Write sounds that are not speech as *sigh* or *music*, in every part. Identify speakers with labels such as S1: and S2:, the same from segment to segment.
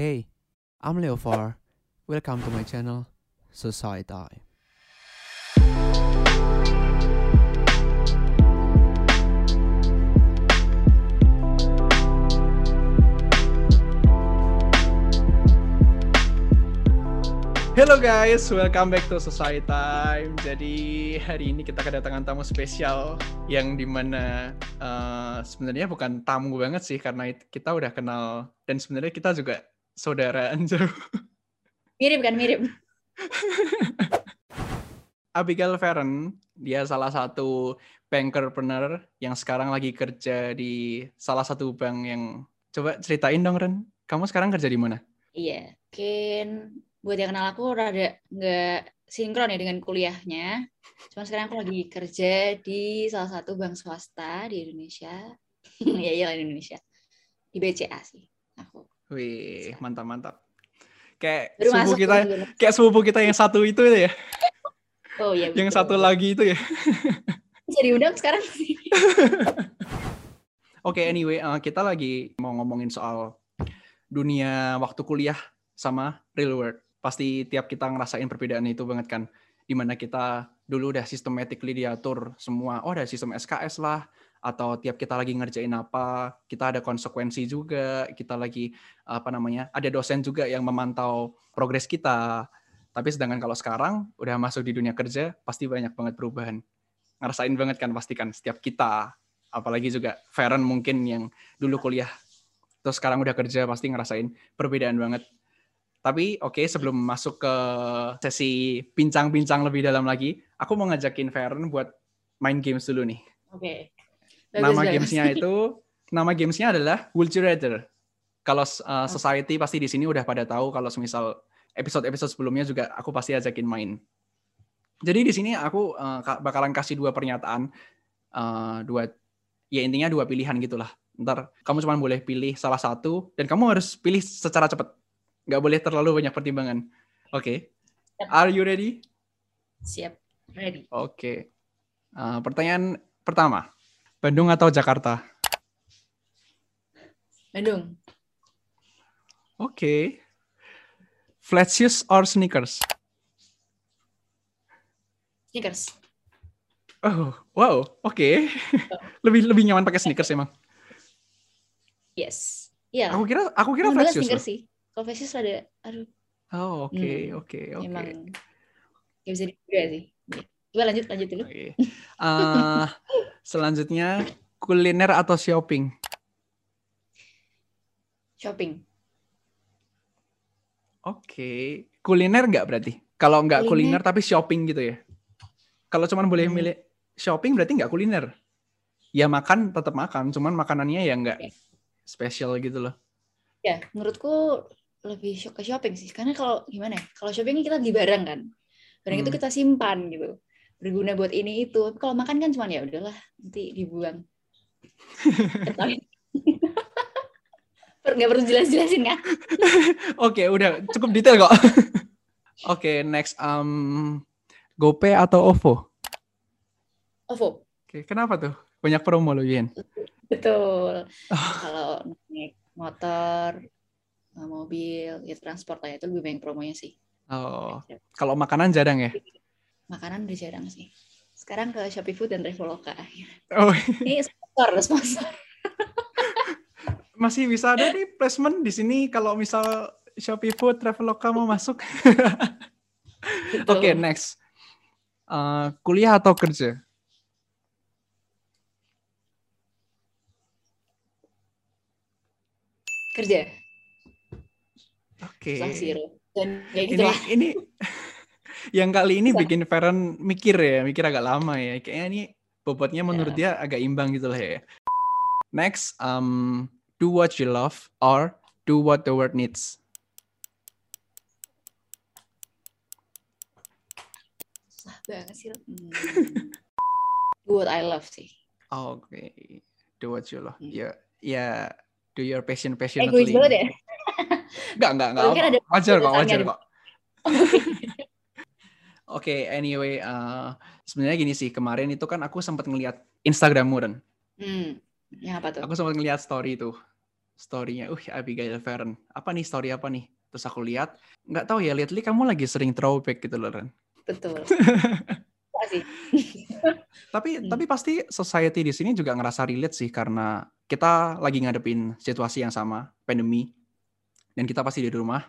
S1: Hey, I'm Leofar. Welcome to my channel, Society.
S2: Hello guys, welcome back to Society Time. Jadi hari ini kita kedatangan tamu spesial yang di mana uh, sebenarnya bukan tamu banget sih karena it- kita udah kenal dan sebenarnya kita juga saudara jauh.
S3: Mirip kan, mirip. *laughs*
S2: Abigail Farron, dia salah satu bankerpreneur yang sekarang lagi kerja di salah satu bank yang coba ceritain dong Ren. Kamu sekarang kerja di mana?
S3: Iya, mungkin buat yang kenal aku rada nggak sinkron ya dengan kuliahnya. Cuman sekarang aku lagi kerja di salah satu bank swasta di Indonesia. *laughs* ya iya di Indonesia. Di BCA sih.
S2: Wih, mantap-mantap. Kayak
S3: Baru
S2: sepupu
S3: masuk
S2: kita,
S3: dulu.
S2: kayak sepupu kita yang satu itu ya,
S3: Oh iya.
S2: yang
S3: betul.
S2: satu lagi itu ya. *laughs*
S3: Jadi undang sekarang. *laughs*
S2: Oke, anyway, uh, kita lagi mau ngomongin soal dunia waktu kuliah sama real world. Pasti tiap kita ngerasain perbedaan itu banget kan. Di mana kita dulu udah systematically diatur semua. Oh, ada sistem SKS lah. Atau tiap kita lagi ngerjain apa, kita ada konsekuensi juga. Kita lagi, apa namanya, ada dosen juga yang memantau progres kita. Tapi sedangkan kalau sekarang udah masuk di dunia kerja, pasti banyak banget perubahan. Ngerasain banget kan pasti kan setiap kita apalagi juga Feren mungkin yang dulu kuliah terus sekarang udah kerja pasti ngerasain perbedaan banget. Tapi oke sebelum masuk ke sesi bincang-bincang lebih dalam lagi, aku mau ngajakin Feren buat main games dulu nih.
S3: Oke. Bagus, bagus.
S2: gamesnya itu nama gamesnya adalah Would You Rather. Kalau uh, society pasti di sini udah pada tahu kalau semisal episode-episode sebelumnya juga aku pasti ajakin main. Jadi di sini aku uh, ka- bakalan kasih dua pernyataan, uh, dua ya intinya dua pilihan gitulah. Ntar kamu cuma boleh pilih salah satu dan kamu harus pilih secara cepat. Nggak boleh terlalu banyak pertimbangan. Oke. Are you ready?
S3: Siap. Ready.
S2: Oke. Uh, pertanyaan pertama. Bandung atau Jakarta?
S3: Bandung.
S2: Oke. Flat shoes or sneakers?
S3: Sneakers.
S2: Oh, wow. Oke. *laughs* lebih lebih nyaman pakai sneakers emang.
S3: Yes. Iya.
S2: Aku kira aku kira flat shoes.
S3: sneakers
S2: loh.
S3: sih. Kalau flat shoes ada, aduh,
S2: Oh, oke,
S3: Hmm,
S2: oke, oke.
S3: emang nggak bisa diduga sih. Coba lanjut, lanjut dulu.
S2: Oke. Eh, *laughs* selanjutnya kuliner atau shopping?
S3: Shopping.
S2: Oke. Kuliner nggak berarti? Kalau nggak kuliner.
S3: Kuliner.
S2: tapi shopping gitu ya? Kalau cuman boleh
S3: Hmm.
S2: milih shopping berarti nggak kuliner? Ya makan tetap makan, cuman makanannya ya nggak
S3: Oke.
S2: spesial gitu loh.
S3: Ya, menurutku lebih ke shopping sih. Karena kalau gimana ya? Kalau shopping kita beli barang kan. Barang itu
S2: Hmm.
S3: kita simpan gitu. Berguna buat ini itu. Tapi kalau makan kan cuman ya udahlah, nanti dibuang. Nggak perlu jelas-jelasin kan?
S2: Oke, udah cukup detail kok. Oke, next um GoPay atau OVO?
S3: OVO.
S2: Oke, kenapa tuh? Banyak promo loh, Yen.
S3: Betul.
S2: Oh. *laughs*
S3: Kalau naik motor, eh, mobil, ya transport lah itu lebih banyak promonya sih.
S2: Oh, kalau makanan jarang ya?
S3: Makanan udah jarang sih. Sekarang ke Shopee Food dan Traveloka.
S2: Oh, *laughs*
S3: Ini sponsor, sponsor. *laughs*
S2: masih bisa ada nih placement di sini kalau misal Shopee Food, Traveloka mau masuk. Oke,
S3: Betul.
S2: next. Eh, kuliah atau kerja?
S3: Kerja.
S2: Oke.
S3: Dan ya gitu
S2: Ini
S3: lah.
S2: ini *laughs* yang kali ini
S3: Susah.
S2: bikin Feren mikir ya, mikir agak lama ya. Kayaknya ini bobotnya menurut dia
S3: Ya.
S2: agak imbang gitu lah ya. Next, um, do what you love or do what the world needs.
S3: Susah banget sih. Ro. Hmm. Do what I love sih.
S2: Oke, do what you love.
S3: Hmm.
S2: Ya, ya, do your passion
S3: Egois
S2: passionately.
S3: banget ya.
S2: Enggak, enggak, enggak. Wajar kok, wajar kok. Oke, anyway, uh, sebenarnya gini sih, kemarin itu kan aku sempat ngeliat Instagrammu, Ren.
S3: Hmm. Yang apa tuh?
S2: Aku sempat ngeliat story itu. story-nya. Uh, Abigail Feren. Apa nih story apa nih? Terus aku lihat, nggak tahu ya, lately kamu lagi sering throwback gitu loh, Ren.
S3: Betul. *laughs* *laughs*
S2: Tapi
S3: Hmm.
S2: tapi pasti society di sini juga ngerasa relate sih karena kita lagi ngadepin situasi yang sama, pandemi. Dan kita pasti di rumah.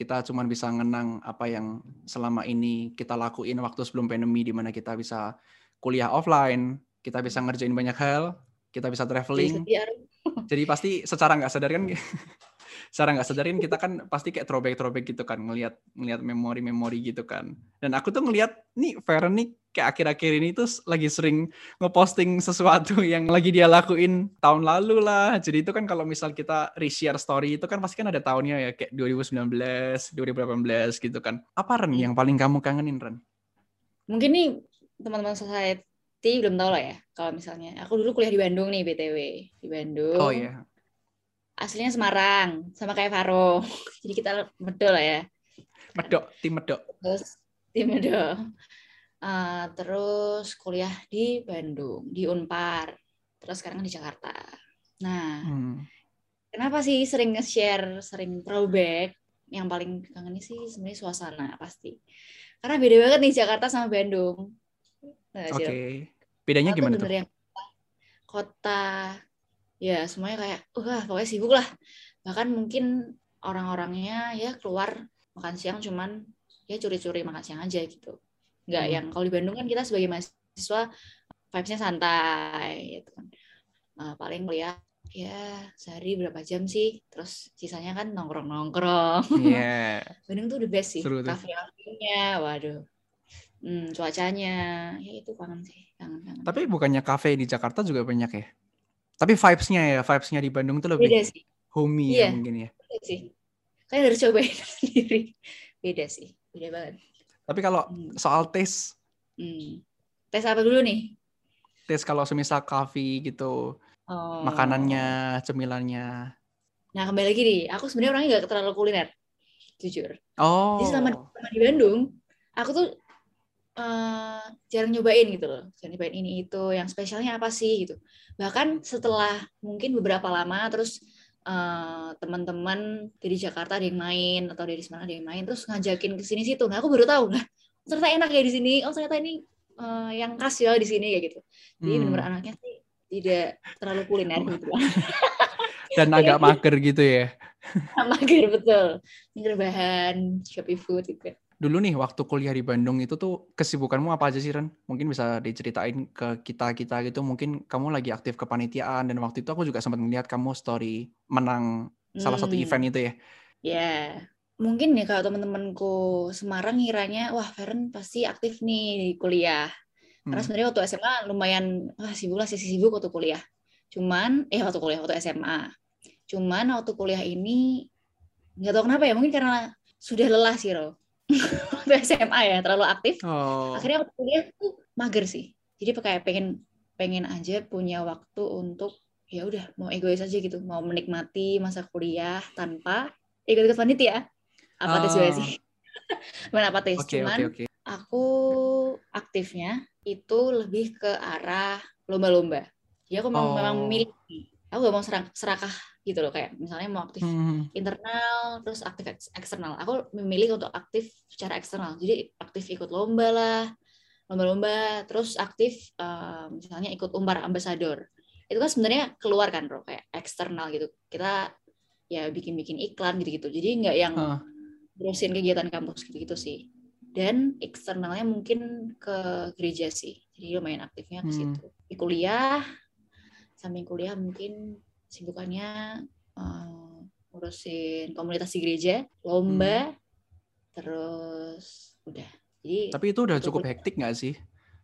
S2: Kita cuman bisa ngenang apa yang selama ini kita lakuin waktu sebelum pandemi di mana kita bisa kuliah offline, kita bisa ngerjain banyak hal, kita bisa
S3: Jadi
S2: traveling.
S3: Arum.
S2: Jadi pasti secara nggak sadar kan secara nggak sadarin kita kan pasti kayak throwback throwback gitu kan ngelihat ngelihat memori memori gitu kan. Dan aku tuh ngelihat nih Feren nih kayak akhir-akhir ini tuh lagi sering ngeposting sesuatu *laughs* yang lagi dia lakuin tahun lalu lah. Jadi itu kan kalau misal kita reshare story itu kan pasti kan ada tahunnya ya kayak 2019 2018 gitu kan. Apa Ren yang paling kamu kangenin Ren?
S3: Mungkin nih teman-teman society belum tahu lah ya. Kalau misalnya. Aku dulu kuliah di Bandung nih BTW di Bandung.
S2: oh iya
S3: Aslinya Semarang sama kayak Faro. *laughs* Jadi kita medol lah ya.
S2: medok tim medok
S3: Terus di medol. Eh, terus kuliah di Bandung di Unpar. Terus sekarang di Jakarta. Nah,
S2: Hmm.
S3: kenapa sih sering nge-share, sering throwback? Yang paling kangen sih sebenarnya suasana pasti. Karena beda banget nih Jakarta sama Bandung. Nah,
S2: oke
S3: Sil?
S2: bedanya gimana tuh
S3: yang kota ya semuanya kayak wah pokoknya sibuk lah. Bahkan mungkin orang-orangnya ya keluar makan siang cuman ya curi-curi makan siang aja gitu. Nggak
S2: Hmm.
S3: yang kalau di Bandung kan kita sebagai mahasiswa vibes-nya santai gitu kan. Eh, paling kuliah ya sehari berapa jam sih? Terus sisanya kan nongkrong-nongkrong.
S2: Iya. *laughs*
S3: Bandung tuh the best sih
S2: Seru tuh.
S3: kafe-kafenya waduh. Hmm, cuacanya ya itu kangen sih kangen kangen.
S2: Tapi bukannya kafe di Jakarta juga banyak ya? Tapi vibes-nya ya, vibes-nya di Bandung tuh
S3: beda
S2: lebih
S3: sih
S2: homey
S3: Iya.
S2: ya mungkin ya.
S3: beda sih kalian harus cobain *laughs* sendiri beda sih beda banget
S2: Tapi kalau
S3: Hmm.
S2: soal taste,
S3: Hmm. tes apa dulu nih
S2: taste kalau semisal kafe gitu,
S3: oh.
S2: makanannya, cemilannya.
S3: nah kembali lagi nih aku sebenarnya orangnya nggak terlalu kuliner jujur
S2: Oh.
S3: jadi selama, selama di Bandung aku tuh eh, jarang nyobain gitu loh. Jarang nyobain ini itu yang spesialnya apa sih gitu. Bahkan setelah mungkin beberapa lama terus eh, teman-teman dari Jakarta ada yang main atau dari Semarang ada yang main terus ngajakin ke sini situ. Nah aku baru tahu nah ternyata enak ya di sini. Oh ternyata ini eh, yang khas ya di sini kayak gitu. Jadi
S2: Hmm.
S3: benar-benar anaknya sih tidak terlalu kuliner gitu. *laughs*
S2: Dan agak mager gitu ya. *laughs*
S3: mager betul. Ini rebahan Shopee Food gitu
S2: Dulu nih waktu kuliah di Bandung itu tuh kesibukanmu apa aja sih Ren? Mungkin bisa diceritain ke kita-kita gitu. Mungkin kamu lagi aktif kepanitiaan dan waktu itu aku juga sempat melihat kamu story menang salah satu
S3: Hmm.
S2: event itu ya.
S3: Ya, mungkin ya kalau teman-temanku Semarang ngiranya, wah Feren pasti aktif nih di kuliah. Karena
S2: Hmm.
S3: sebenarnya waktu SMA lumayan, wah sibuk lah, sisi sibuk waktu kuliah. Cuman, eh waktu kuliah, waktu SMA. Cuman waktu kuliah ini, nggak tahu kenapa ya, mungkin karena sudah lelah sih, Ro. *laughs* waktu SMA ya, terlalu aktif.
S2: Oh.
S3: Akhirnya waktu kuliah tuh mager sih. Jadi kayak pengen pengen aja punya waktu untuk ya udah mau egois aja gitu, mau menikmati masa kuliah tanpa ikut-ikut panitia. Apatis juga
S2: Ah.
S3: sih. *laughs* Bukan apatis,
S2: Oke,
S3: cuman
S2: oke, oke.
S3: aku aktifnya itu lebih ke arah lomba-lomba. Jadi aku memang,
S2: Oh.
S3: memang milih. Aku gak mau serak- serakah gitu loh kayak misalnya mau aktif
S2: Hmm.
S3: internal terus aktif eks- eksternal. Aku memilih untuk aktif secara eksternal. Jadi aktif ikut lomba lah, lomba-lomba, terus aktif eh, misalnya ikut umpar ambasador. Itu kan sebenarnya keluar kan, bro, kayak eksternal gitu. Kita ya bikin-bikin iklan gitu-gitu. Jadi nggak yang ngurusin kegiatan kampus gitu-gitu sih. Dan eksternalnya mungkin ke gereja sih. Jadi lumayan aktifnya ke
S2: Hmm.
S3: situ. Di kuliah, samping kuliah mungkin sibukannya eh, ngurusin komunitas di gereja, lomba, terus udah. Jadi
S2: Tapi itu udah cukup hektik nggak sih?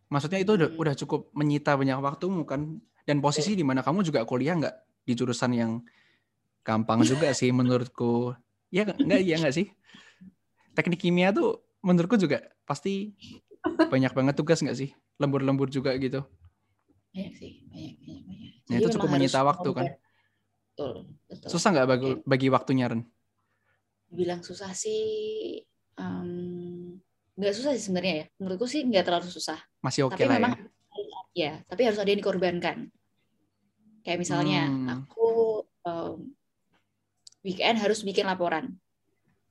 S2: Maksudnya itu udah,
S3: Hmm.
S2: udah cukup menyita banyak waktumu kan? Dan posisi di mana kamu juga kuliah nggak di jurusan yang gampang juga *laughs* sih menurutku. Ya nggak iya nggak sih? Teknik kimia tuh menurutku juga pasti banyak banget tugas nggak sih? Lembur-lembur juga gitu.
S3: banyak sih, banyak, banyak, banyak.
S2: Nah,
S3: Jadi
S2: itu cukup menyita waktu kan?
S3: Betul, betul.
S2: Susah nggak bagi,
S3: Oke.
S2: bagi waktunya Ren?
S3: Bilang susah sih, em, nggak susah sih sebenarnya ya. Menurutku sih nggak terlalu susah.
S2: Masih oke
S3: tapi
S2: lah
S3: memang
S2: ya.
S3: ya tapi harus ada yang dikorbankan kayak misalnya
S2: Hmm.
S3: aku em, weekend harus bikin laporan.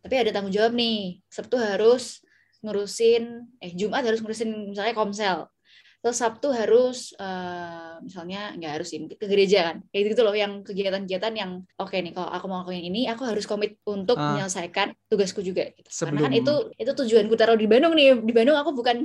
S3: Tapi ada tanggung jawab nih. Sabtu harus ngurusin, eh Jumat harus ngurusin misalnya komsel. Terus Sabtu harus uh, misalnya nggak harus sih ke gereja kan. Kayak gitu loh yang kegiatan-kegiatan yang oke okay nih kalau aku mau ngelakuin ini aku harus komit untuk
S2: Ah.
S3: menyelesaikan tugasku juga gitu.
S2: Sebelum-
S3: Karena kan itu itu tujuanku taruh di Bandung nih. Di Bandung aku bukan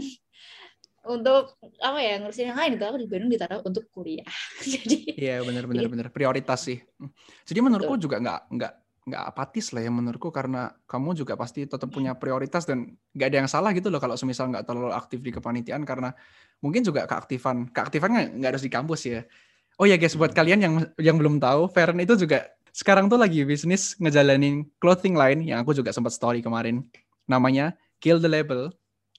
S3: untuk apa ya ngurusin yang lain itu aku di Bandung ditaruh untuk kuliah. *laughs* Jadi
S2: Iya benar benar
S3: Jadi-
S2: benar prioritas sih. Hmm. Jadi menurutku juga nggak nggak nggak apatis lah ya menurutku karena kamu juga pasti tetap punya prioritas dan nggak ada yang salah gitu loh kalau semisal nggak terlalu aktif di kepanitiaan karena mungkin juga keaktifan keaktifan nggak harus di kampus ya. Oh ya guys buat kalian yang yang belum tahu Feren itu juga sekarang tuh lagi bisnis ngejalanin clothing line yang aku juga sempat story kemarin namanya Kill the Label.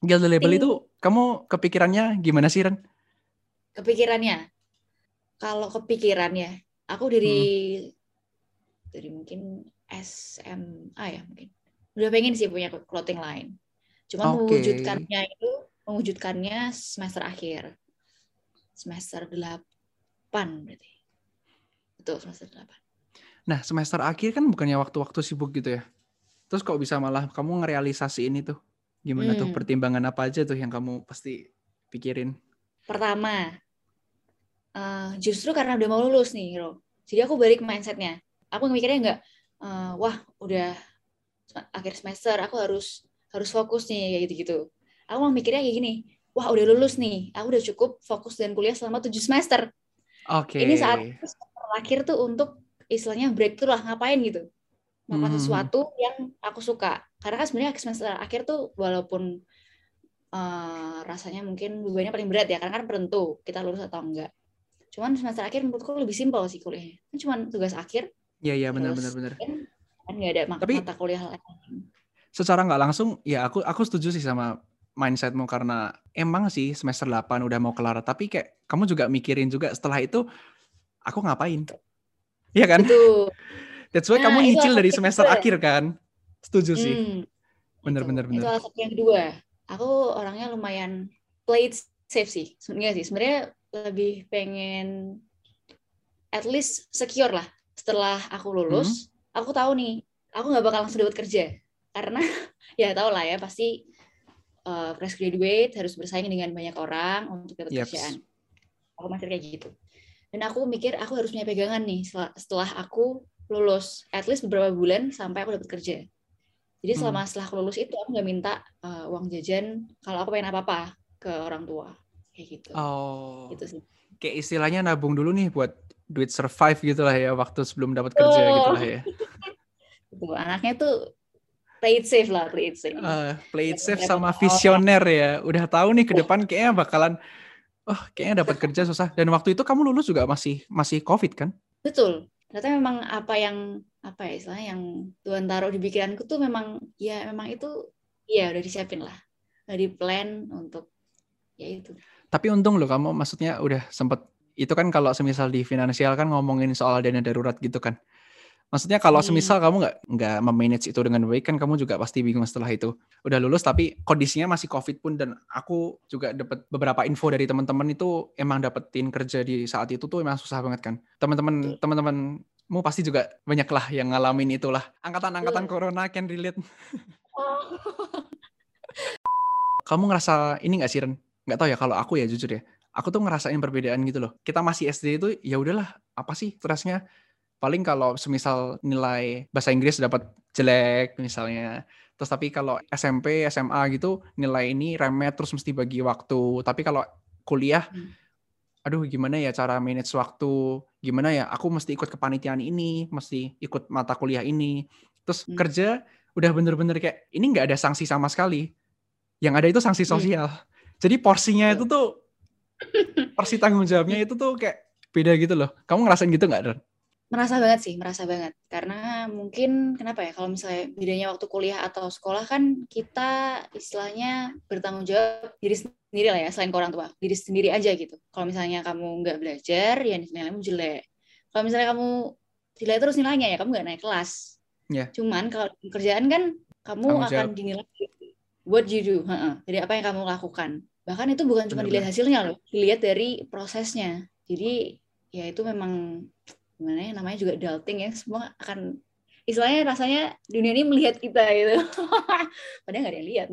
S2: Kill the Label
S3: Ting.
S2: itu kamu kepikirannya gimana sih Ren?
S3: kepikirannya kalau kepikiran ya aku dari
S2: Hmm.
S3: dari mungkin SMA ya mungkin udah pengen sih punya clothing line cuma
S2: Oke.
S3: mewujudkannya itu mewujudkannya semester akhir semester 8 berarti betul semester 8
S2: Nah, semester akhir kan bukannya waktu-waktu sibuk gitu ya. Terus kok bisa malah kamu ngerealisasiin itu? Gimana tuh
S3: Hmm.
S2: pertimbangan apa aja tuh yang kamu pasti pikirin?
S3: pertama eh, justru karena udah mau lulus nih Ro jadi aku balik mindsetnya aku mikirnya nggak eh, wah udah akhir semester aku harus harus fokus nih kayak gitu gitu aku mau mikirnya kayak gini wah udah lulus nih. Aku udah cukup fokus dan kuliah selama tujuh semester.
S2: Oke.
S3: ini saat terakhir tuh untuk istilahnya breakthrough lah ngapain gitu. Melakukan
S2: Hmm.
S3: sesuatu yang aku suka. Karena kan sebenarnya semester akhir tuh walaupun eh, rasanya mungkin bebannya paling berat ya karena kan penentu kita lulus atau enggak. Cuman semester akhir menurutku lebih simpel sih kuliahnya. Kan cuman tugas akhir
S2: Iya, iya benar benar benar.
S3: kan nggak ada mak-
S2: Tapi-
S3: mata kuliah lain.
S2: Secara nggak langsung ya aku aku setuju sih sama mindsetmu karena emang sih semester 8 udah mau kelar tapi kayak kamu juga mikirin juga setelah itu aku ngapain? Iya kan?
S3: itu *laughs*
S2: That's why
S3: Nah,
S2: kamu nyicil dari semester
S3: kedua.
S2: akhir kan? Setuju sih.
S3: Hmm,
S2: Bener,
S3: itu.
S2: bener, bener.
S3: Itu alasan yang kedua. Aku orangnya lumayan play it safe sih. Sebenarnya sih, sebenarnya lebih pengen at least secure lah. Setelah aku lulus,
S2: Hmm.
S3: aku tahu nih, aku nggak bakal langsung dapat kerja. Karena *laughs* ya tau lah ya, pasti uh, fresh graduate harus bersaing dengan banyak orang untuk dapat
S2: Yaps.
S3: kerjaan. Aku mikir kayak gitu. Dan aku mikir aku harus punya pegangan nih setelah, aku lulus, at least beberapa bulan sampai aku dapat kerja. Jadi
S2: Hmm.
S3: selama setelah aku lulus itu aku nggak minta uh, uang jajan kalau aku pengen apa-apa ke orang tua kayak gitu.
S2: Oh.
S3: Gitu sih.
S2: Kayak istilahnya nabung dulu nih buat duit survive gitu lah ya waktu sebelum dapat kerja
S3: Oh.
S2: gitu lah ya. *laughs*
S3: Anaknya tuh play it safe lah, play it safe.
S2: Eh, play it safe sama visioner ya. Udah tahu nih ke depan kayaknya bakalan oh kayaknya dapat kerja susah. Dan waktu itu kamu lulus juga masih masih covid kan?
S3: Betul. Ternyata memang apa yang apa ya istilahnya yang Tuhan taruh di pikiranku tuh memang ya memang itu ya udah disiapin lah. Udah di plan untuk ya itu.
S2: Tapi untung loh kamu maksudnya udah sempet itu kan kalau semisal di finansial kan ngomongin soal dana darurat gitu kan. Maksudnya kalau
S3: Hmm.
S2: semisal kamu nggak nggak memanage itu dengan baik kan kamu juga pasti bingung setelah itu. Udah lulus tapi kondisinya masih covid pun dan aku juga dapat beberapa info dari teman-teman itu emang dapetin kerja di saat itu tuh emang susah banget kan. Teman-teman teman-temanmu pasti juga banyak lah yang ngalamin itulah. Angkatan-angkatan
S3: Betul.
S2: corona can relate. *laughs* Kamu ngerasa ini nggak sih Ren? Nggak tahu ya kalau aku ya jujur ya. Aku tuh ngerasain perbedaan gitu loh. Kita masih SD itu ya udahlah apa sih stresnya? Paling kalau semisal nilai bahasa Inggris dapat jelek misalnya. Terus tapi kalau SMP, SMA gitu nilai ini remet terus mesti bagi waktu. Tapi kalau kuliah
S3: Hmm.
S2: aduh gimana ya cara manage waktu? Gimana ya aku mesti ikut kepanitiaan ini, mesti ikut mata kuliah ini. Terus
S3: Hmm.
S2: kerja udah bener-bener kayak ini nggak ada sanksi sama sekali. Yang ada itu sanksi
S3: Hmm.
S2: sosial. Jadi porsinya itu tuh porsi tanggung jawabnya itu tuh kayak beda gitu loh. Kamu ngerasain gitu nggak, Ren?
S3: Merasa banget sih, merasa banget. Karena mungkin kenapa ya kalau misalnya bedanya waktu kuliah atau sekolah kan kita istilahnya bertanggung jawab diri sendiri lah ya, selain ke orang tua. Diri sendiri aja gitu. Kalau misalnya kamu nggak belajar, ya nilaimu jelek. Kalau misalnya kamu jelek terus nilainya ya kamu nggak naik kelas.
S2: Iya.
S3: Cuman kalau kerjaan kan kamu
S2: Tanggung
S3: akan
S2: jawab.
S3: dinilai what you do. heeh. Jadi apa yang kamu lakukan. Bahkan itu bukan cuma dilihat hasilnya loh, dilihat dari prosesnya. Jadi ya itu memang gimana ya namanya juga adulting ya semua akan istilahnya rasanya dunia ini melihat kita gitu *laughs* padahal nggak ada yang lihat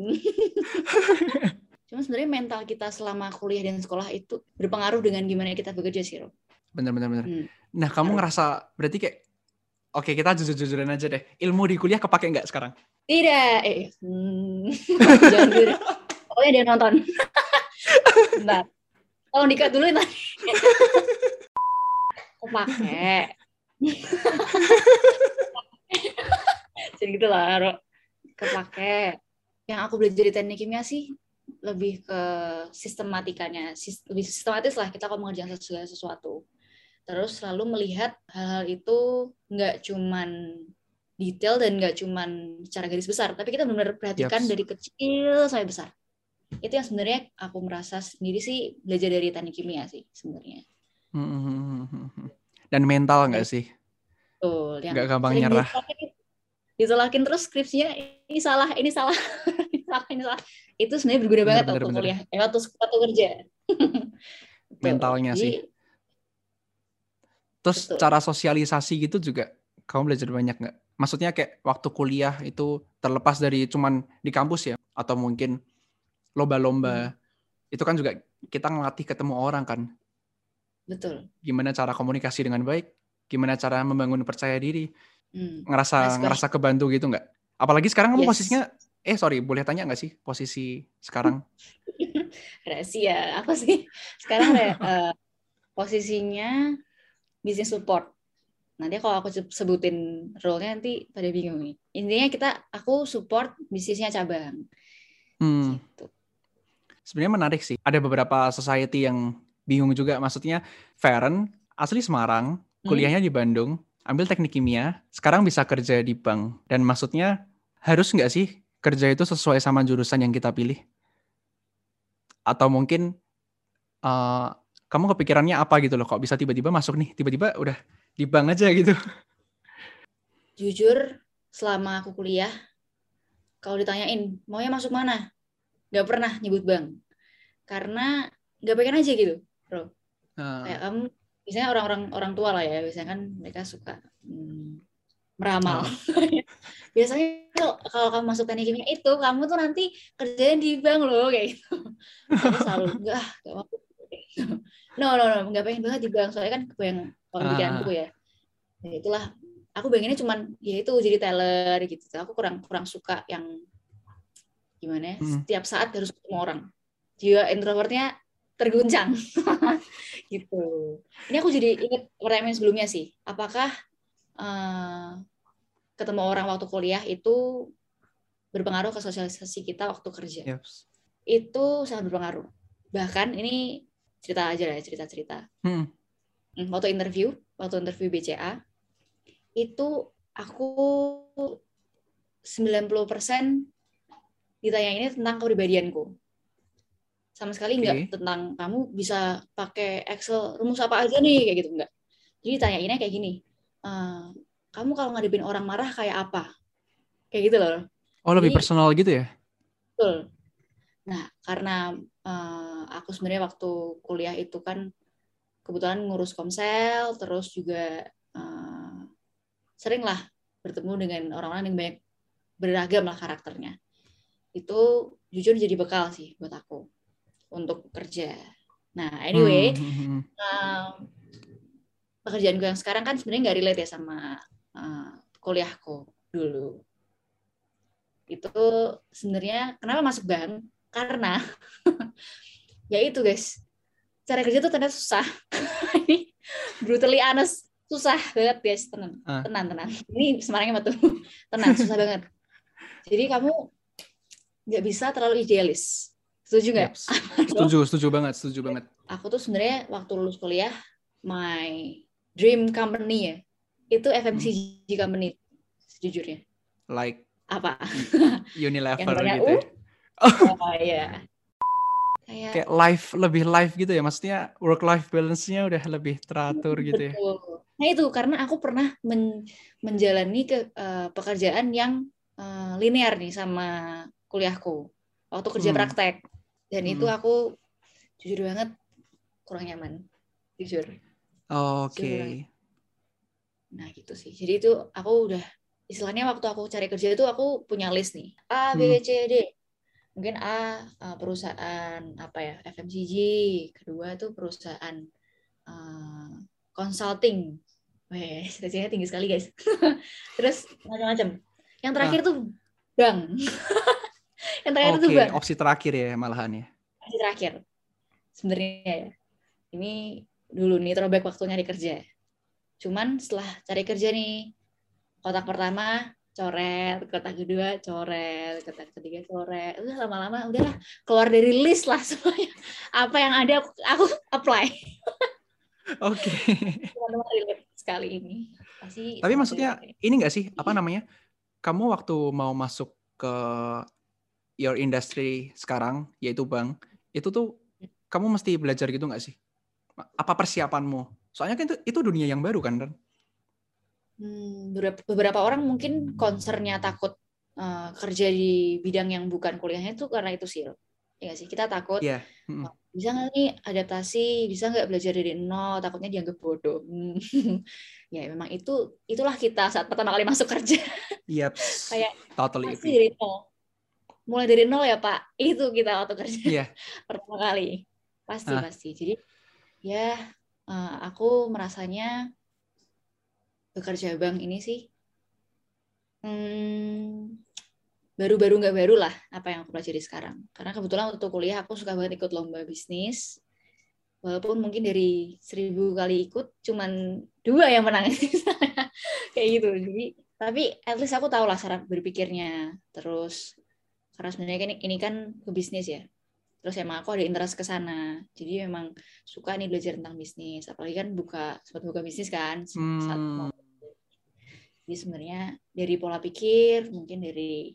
S3: *laughs* cuma sebenarnya mental kita selama kuliah dan sekolah itu berpengaruh dengan gimana kita bekerja sih Ro.
S2: Bener bener bener.
S3: Hmm.
S2: Nah kamu ngerasa berarti kayak Oke kita jujur-jujuran aja deh. Ilmu di kuliah kepake nggak sekarang?
S3: tidak eh hmm. *laughs* jangan deh. pokoknya dia nonton Bentar. tolong dikat dulu tadi aku pakai *laughs* jadi gitu lah Ro. kepake yang aku belajar di teknik kimia sih lebih ke sistematikanya Sis- lebih sistematis lah kita kalau mengerjakan segala sesuatu terus selalu melihat hal-hal itu nggak cuman detail dan nggak cuman secara garis besar tapi kita benar-benar perhatikan
S2: Yaps.
S3: dari kecil sampai besar itu yang sebenarnya aku merasa sendiri sih belajar dari teknik kimia sih sebenarnya
S2: Hmm. Dan mental nggak sih?
S3: Betul,
S2: Nggak gampang nyerah.
S3: ditolakin- ditolakin terus skripsinya ini salah, ini salah, *laughs* ini salah, ini salah. Itu sebenarnya berguna
S2: Bener,
S3: banget
S2: bener,
S3: waktu
S2: bener.
S3: kuliah, eh, waktu, waktu kerja. *laughs*
S2: Mentalnya
S3: Jadi,
S2: sih. Terus
S3: Betul.
S2: cara sosialisasi gitu juga kamu belajar banyak nggak? Maksudnya kayak waktu kuliah itu terlepas dari cuman di kampus ya? Atau mungkin
S3: Hmm.
S2: lomba-lomba. Itu kan juga kita ngelatih ketemu orang kan?
S3: Betul.
S2: Gimana cara komunikasi dengan baik? Gimana cara membangun percaya diri?
S3: Hmm.
S2: Ngerasa
S3: Nice
S2: ngerasa kebantu gitu nggak? Apalagi sekarang kamu
S3: Yes.
S2: posisinya eh sorry boleh tanya nggak sih posisi sekarang? *laughs*
S3: Rahasia apa sih? Sekarang *laughs* eh, posisinya bisnis support. Nanti kalau aku se- sebutin role-nya nanti pada bingung nih. Intinya kita aku support bisnisnya cabang.
S2: Hmm.
S3: Gitu.
S2: Sebenarnya menarik sih. Ada beberapa society yang bingung juga. Maksudnya, Feren asli Semarang,
S3: Hmm.
S2: kuliahnya di Bandung, ambil teknik kimia, sekarang bisa kerja di bank. Dan maksudnya, harus nggak sih kerja itu sesuai sama jurusan yang kita pilih? Atau mungkin eh, kamu kepikirannya apa gitu loh, kok bisa tiba-tiba masuk nih, tiba-tiba udah di bank aja gitu.
S3: jujur selama aku kuliah kalau ditanyain maunya masuk mana nggak pernah nyebut bank karena nggak pengen aja gitu bro kayak kamu biasanya orang-orang orang tua lah ya biasanya kan mereka suka hmm, meramal. *laughs* Biasanya kalau kalau kamu masuk teknik kimia itu kamu tuh nanti kerjanya di bank loh kayak gitu. Aku selalu *laughs* enggak ah, nggak mau no no no nggak pengen banget di bank soalnya kan kebayang kalau
S2: Ah.
S3: pikiranku ya. Ya itulah aku pengennya cuman ya itu jadi teller gitu. Aku kurang kurang suka yang gimana ya
S2: Hmm.
S3: setiap saat harus ketemu orang. Jiwa introvertnya terguncang. *laughs* Gitu. Ini aku jadi ingat pertanyaan sebelumnya sih. Apakah eh, ketemu orang waktu kuliah itu berpengaruh ke sosialisasi kita waktu kerja?
S2: Yaps.
S3: itu sangat berpengaruh. Bahkan ini cerita aja lah ya cerita cerita
S2: Hmm.
S3: waktu interview waktu interview BCA itu aku 90% ditanya ini tentang kepribadianku sama sekali nggak
S2: Oke.
S3: tentang kamu bisa pakai Excel rumus apa aja nih kayak gitu enggak jadi tanyainnya kayak gini "Eh, kamu kalau ngadepin orang marah kayak apa kayak gitu loh
S2: Oh, lebih
S3: Jadi-
S2: personal gitu ya?
S3: Betul. Nah, karena eh, aku sebenarnya waktu kuliah itu kan kebetulan ngurus komsel, terus juga eh, sering lah bertemu dengan orang-orang yang banyak beragam lah karakternya. Itu jujur jadi bekal sih buat aku untuk kerja. Nah, anyway,
S2: Hmm, hmm, hmm.
S3: eh, pekerjaanku yang sekarang kan sebenarnya nggak relate ya sama eh, kuliahku dulu. Itu sebenarnya kenapa masuk bank? Karena *laughs* ya itu guys, cara kerja tuh ternyata susah. *laughs* Ini brutally honest, susah banget guys, tenang,
S2: Ah.
S3: tenang, tenang. Ini Semarangnya betul, *laughs* tenang, susah banget. Jadi kamu nggak bisa terlalu idealis. Setuju nggak?
S2: Yaps. Setuju, *laughs* setuju banget, setuju banget.
S3: aku tuh sebenarnya waktu lulus kuliah my dream company ya itu FMCG company sejujurnya
S2: Like
S3: apa *laughs*
S2: Unilever
S3: banyak
S2: gitu. ya.
S3: U? *laughs* oh iya kayak
S2: Kayak life lebih life gitu ya. Maksudnya work life balance-nya udah lebih teratur gitu ya.
S3: betul nah itu karena aku pernah men- menjalani ke eh, pekerjaan yang eh, linear nih sama kuliahku waktu kerja
S2: Hmm.
S3: praktek dan itu
S2: Hmm.
S3: aku jujur banget kurang nyaman jujur
S2: Oke.
S3: Nah gitu sih. Jadi itu aku udah istilahnya waktu aku cari kerja itu aku punya list nih A B
S2: Hmm.
S3: C D mungkin A perusahaan apa ya FMCG kedua itu perusahaan uh, consulting cita-citanya tinggi sekali guys. *laughs* Terus macam-macam. Yang terakhir tuh bank. *laughs* yang terakhir
S2: Oke,
S3: tuh bank.
S2: opsi terakhir ya malahan ya.
S3: Opsi terakhir. Sebenarnya ya. Ini dulu nih throwback waktu nyari kerja. Cuman setelah cari kerja nih, kotak pertama coret, kotak kedua coret, kotak ketiga coret. Udah lama-lama udahlah keluar dari list lah *laughs* semuanya. Apa yang ada aku, aku apply. *laughs*
S2: Oke.
S3: Teman-teman relate sekali ini. Pasti
S2: Tapi maksudnya ini nggak sih apa namanya? Kamu waktu mau masuk ke your industry sekarang yaitu bank itu tuh kamu mesti belajar gitu nggak sih? Apa persiapanmu? Soalnya kan itu, itu dunia yang baru kan, Ren?
S3: Hmm, beberapa, orang mungkin concernnya takut eh, kerja di bidang yang bukan kuliahnya itu karena itu sih. Ya sih, kita takut
S2: Iya. Mm.
S3: bisa nggak nih adaptasi, bisa nggak belajar dari nol, takutnya dianggap bodoh. Hmm. *laughs* ya memang itu itulah kita saat pertama kali masuk kerja
S2: Yep. *laughs*
S3: Kayak
S2: totally
S3: dari nol. Mulai dari nol ya Pak, *laughs* itu kita waktu kerja
S2: Iya. *laughs*
S3: pertama kali. Pasti
S2: Ah.
S3: pasti. Jadi ya eh, aku merasanya bekerja bank ini sih hmm, baru-baru nggak baru lah apa yang aku pelajari sekarang. Karena kebetulan waktu kuliah aku suka banget ikut lomba bisnis. Walaupun mungkin dari seribu kali ikut, cuman dua yang menang. *laughs* Kayak gitu. Jadi, tapi at least aku tahu lah cara berpikirnya. Terus, karena sebenarnya kan ini kan ke bisnis ya. Terus emang aku ada interest ke sana. Jadi memang suka nih belajar tentang bisnis. Apalagi kan buka, sempat buka bisnis kan. Saat
S2: Hmm.
S3: mau jadi sebenarnya dari pola pikir, mungkin dari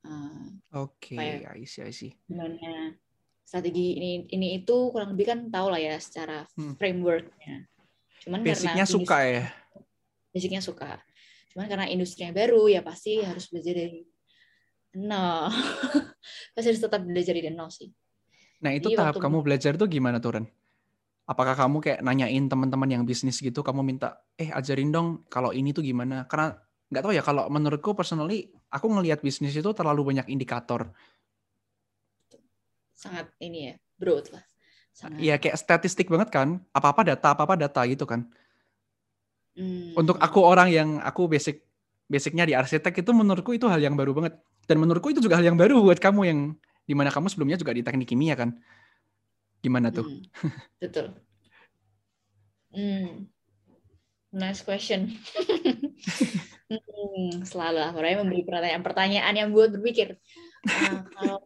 S3: eh,
S2: Oke,
S3: Kayak-
S2: I see, I see.
S3: gimana strategi ini ini itu kurang lebih kan tahu lah ya secara
S2: Hmm.
S3: frameworknya. Cuman
S2: Basicnya
S3: karena
S2: suka ya.
S3: basicnya suka. Cuman karena industrinya baru ya pasti harus belajar dari nol. *laughs* pasti harus tetap belajar dari nol sih.
S2: Nah itu
S3: Jadi
S2: tahap
S3: waktu-
S2: kamu belajar tuh gimana tuh Ren? Apakah kamu kayak nanyain teman-teman yang bisnis gitu, kamu minta, eh ajarin dong kalau ini tuh gimana? Karena nggak tahu ya, kalau menurutku personally, aku ngelihat bisnis itu terlalu banyak indikator.
S3: Sangat ini ya, broad lah. Sangat.
S2: Iya kayak statistik banget kan, apa-apa data, apa-apa data gitu kan.
S3: Hmm.
S2: Untuk aku orang yang aku basic basicnya di arsitek itu menurutku itu hal yang baru banget. Dan menurutku itu juga hal yang baru buat kamu yang di mana kamu sebelumnya juga di teknik kimia kan. Gimana tuh?
S3: Hmm, betul. Hmm. Nice question. *laughs* hmm, selalu lah, memberi pertanyaan-pertanyaan yang buat berpikir. Nah, kalau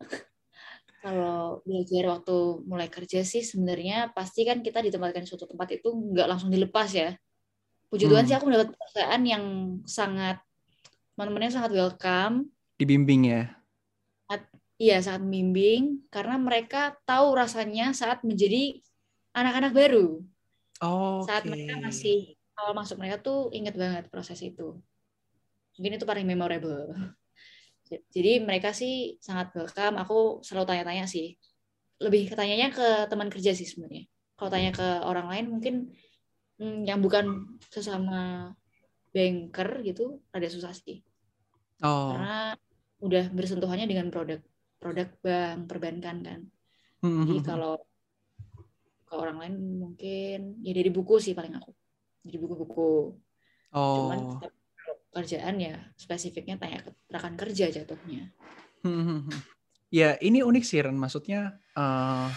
S3: *laughs* kalau belajar waktu mulai kerja sih sebenarnya pasti kan kita ditempatkan di suatu tempat itu nggak langsung dilepas ya. Puji Tuhan
S2: Hmm.
S3: sih aku mendapat pekerjaan yang sangat teman-temannya sangat welcome,
S2: Dibimbing ya.
S3: iya sangat membimbing karena mereka tahu rasanya saat menjadi anak-anak baru.
S2: Oh.
S3: saat mereka masih awal masuk mereka tuh inget banget proses itu mungkin itu paling memorable *laughs* jadi mereka sih sangat welcome aku selalu tanya-tanya sih lebih ketanyanya ke teman kerja sih sebenarnya kalau tanya ke orang lain mungkin hmm, yang bukan sesama banker gitu ada susah sih
S2: Oh.
S3: karena udah bersentuhannya dengan produk produk bank perbankan kan
S2: Hmm,
S3: jadi kalau ke orang lain mungkin ya dari buku sih paling aku dari buku-buku cuman
S2: Oh.
S3: tetap kalau kerjaan ya spesifiknya tanya ke rekan kerja jatuhnya
S2: Hmm, hmm, hmm. Ya ini unik sih Ren. Maksudnya eh,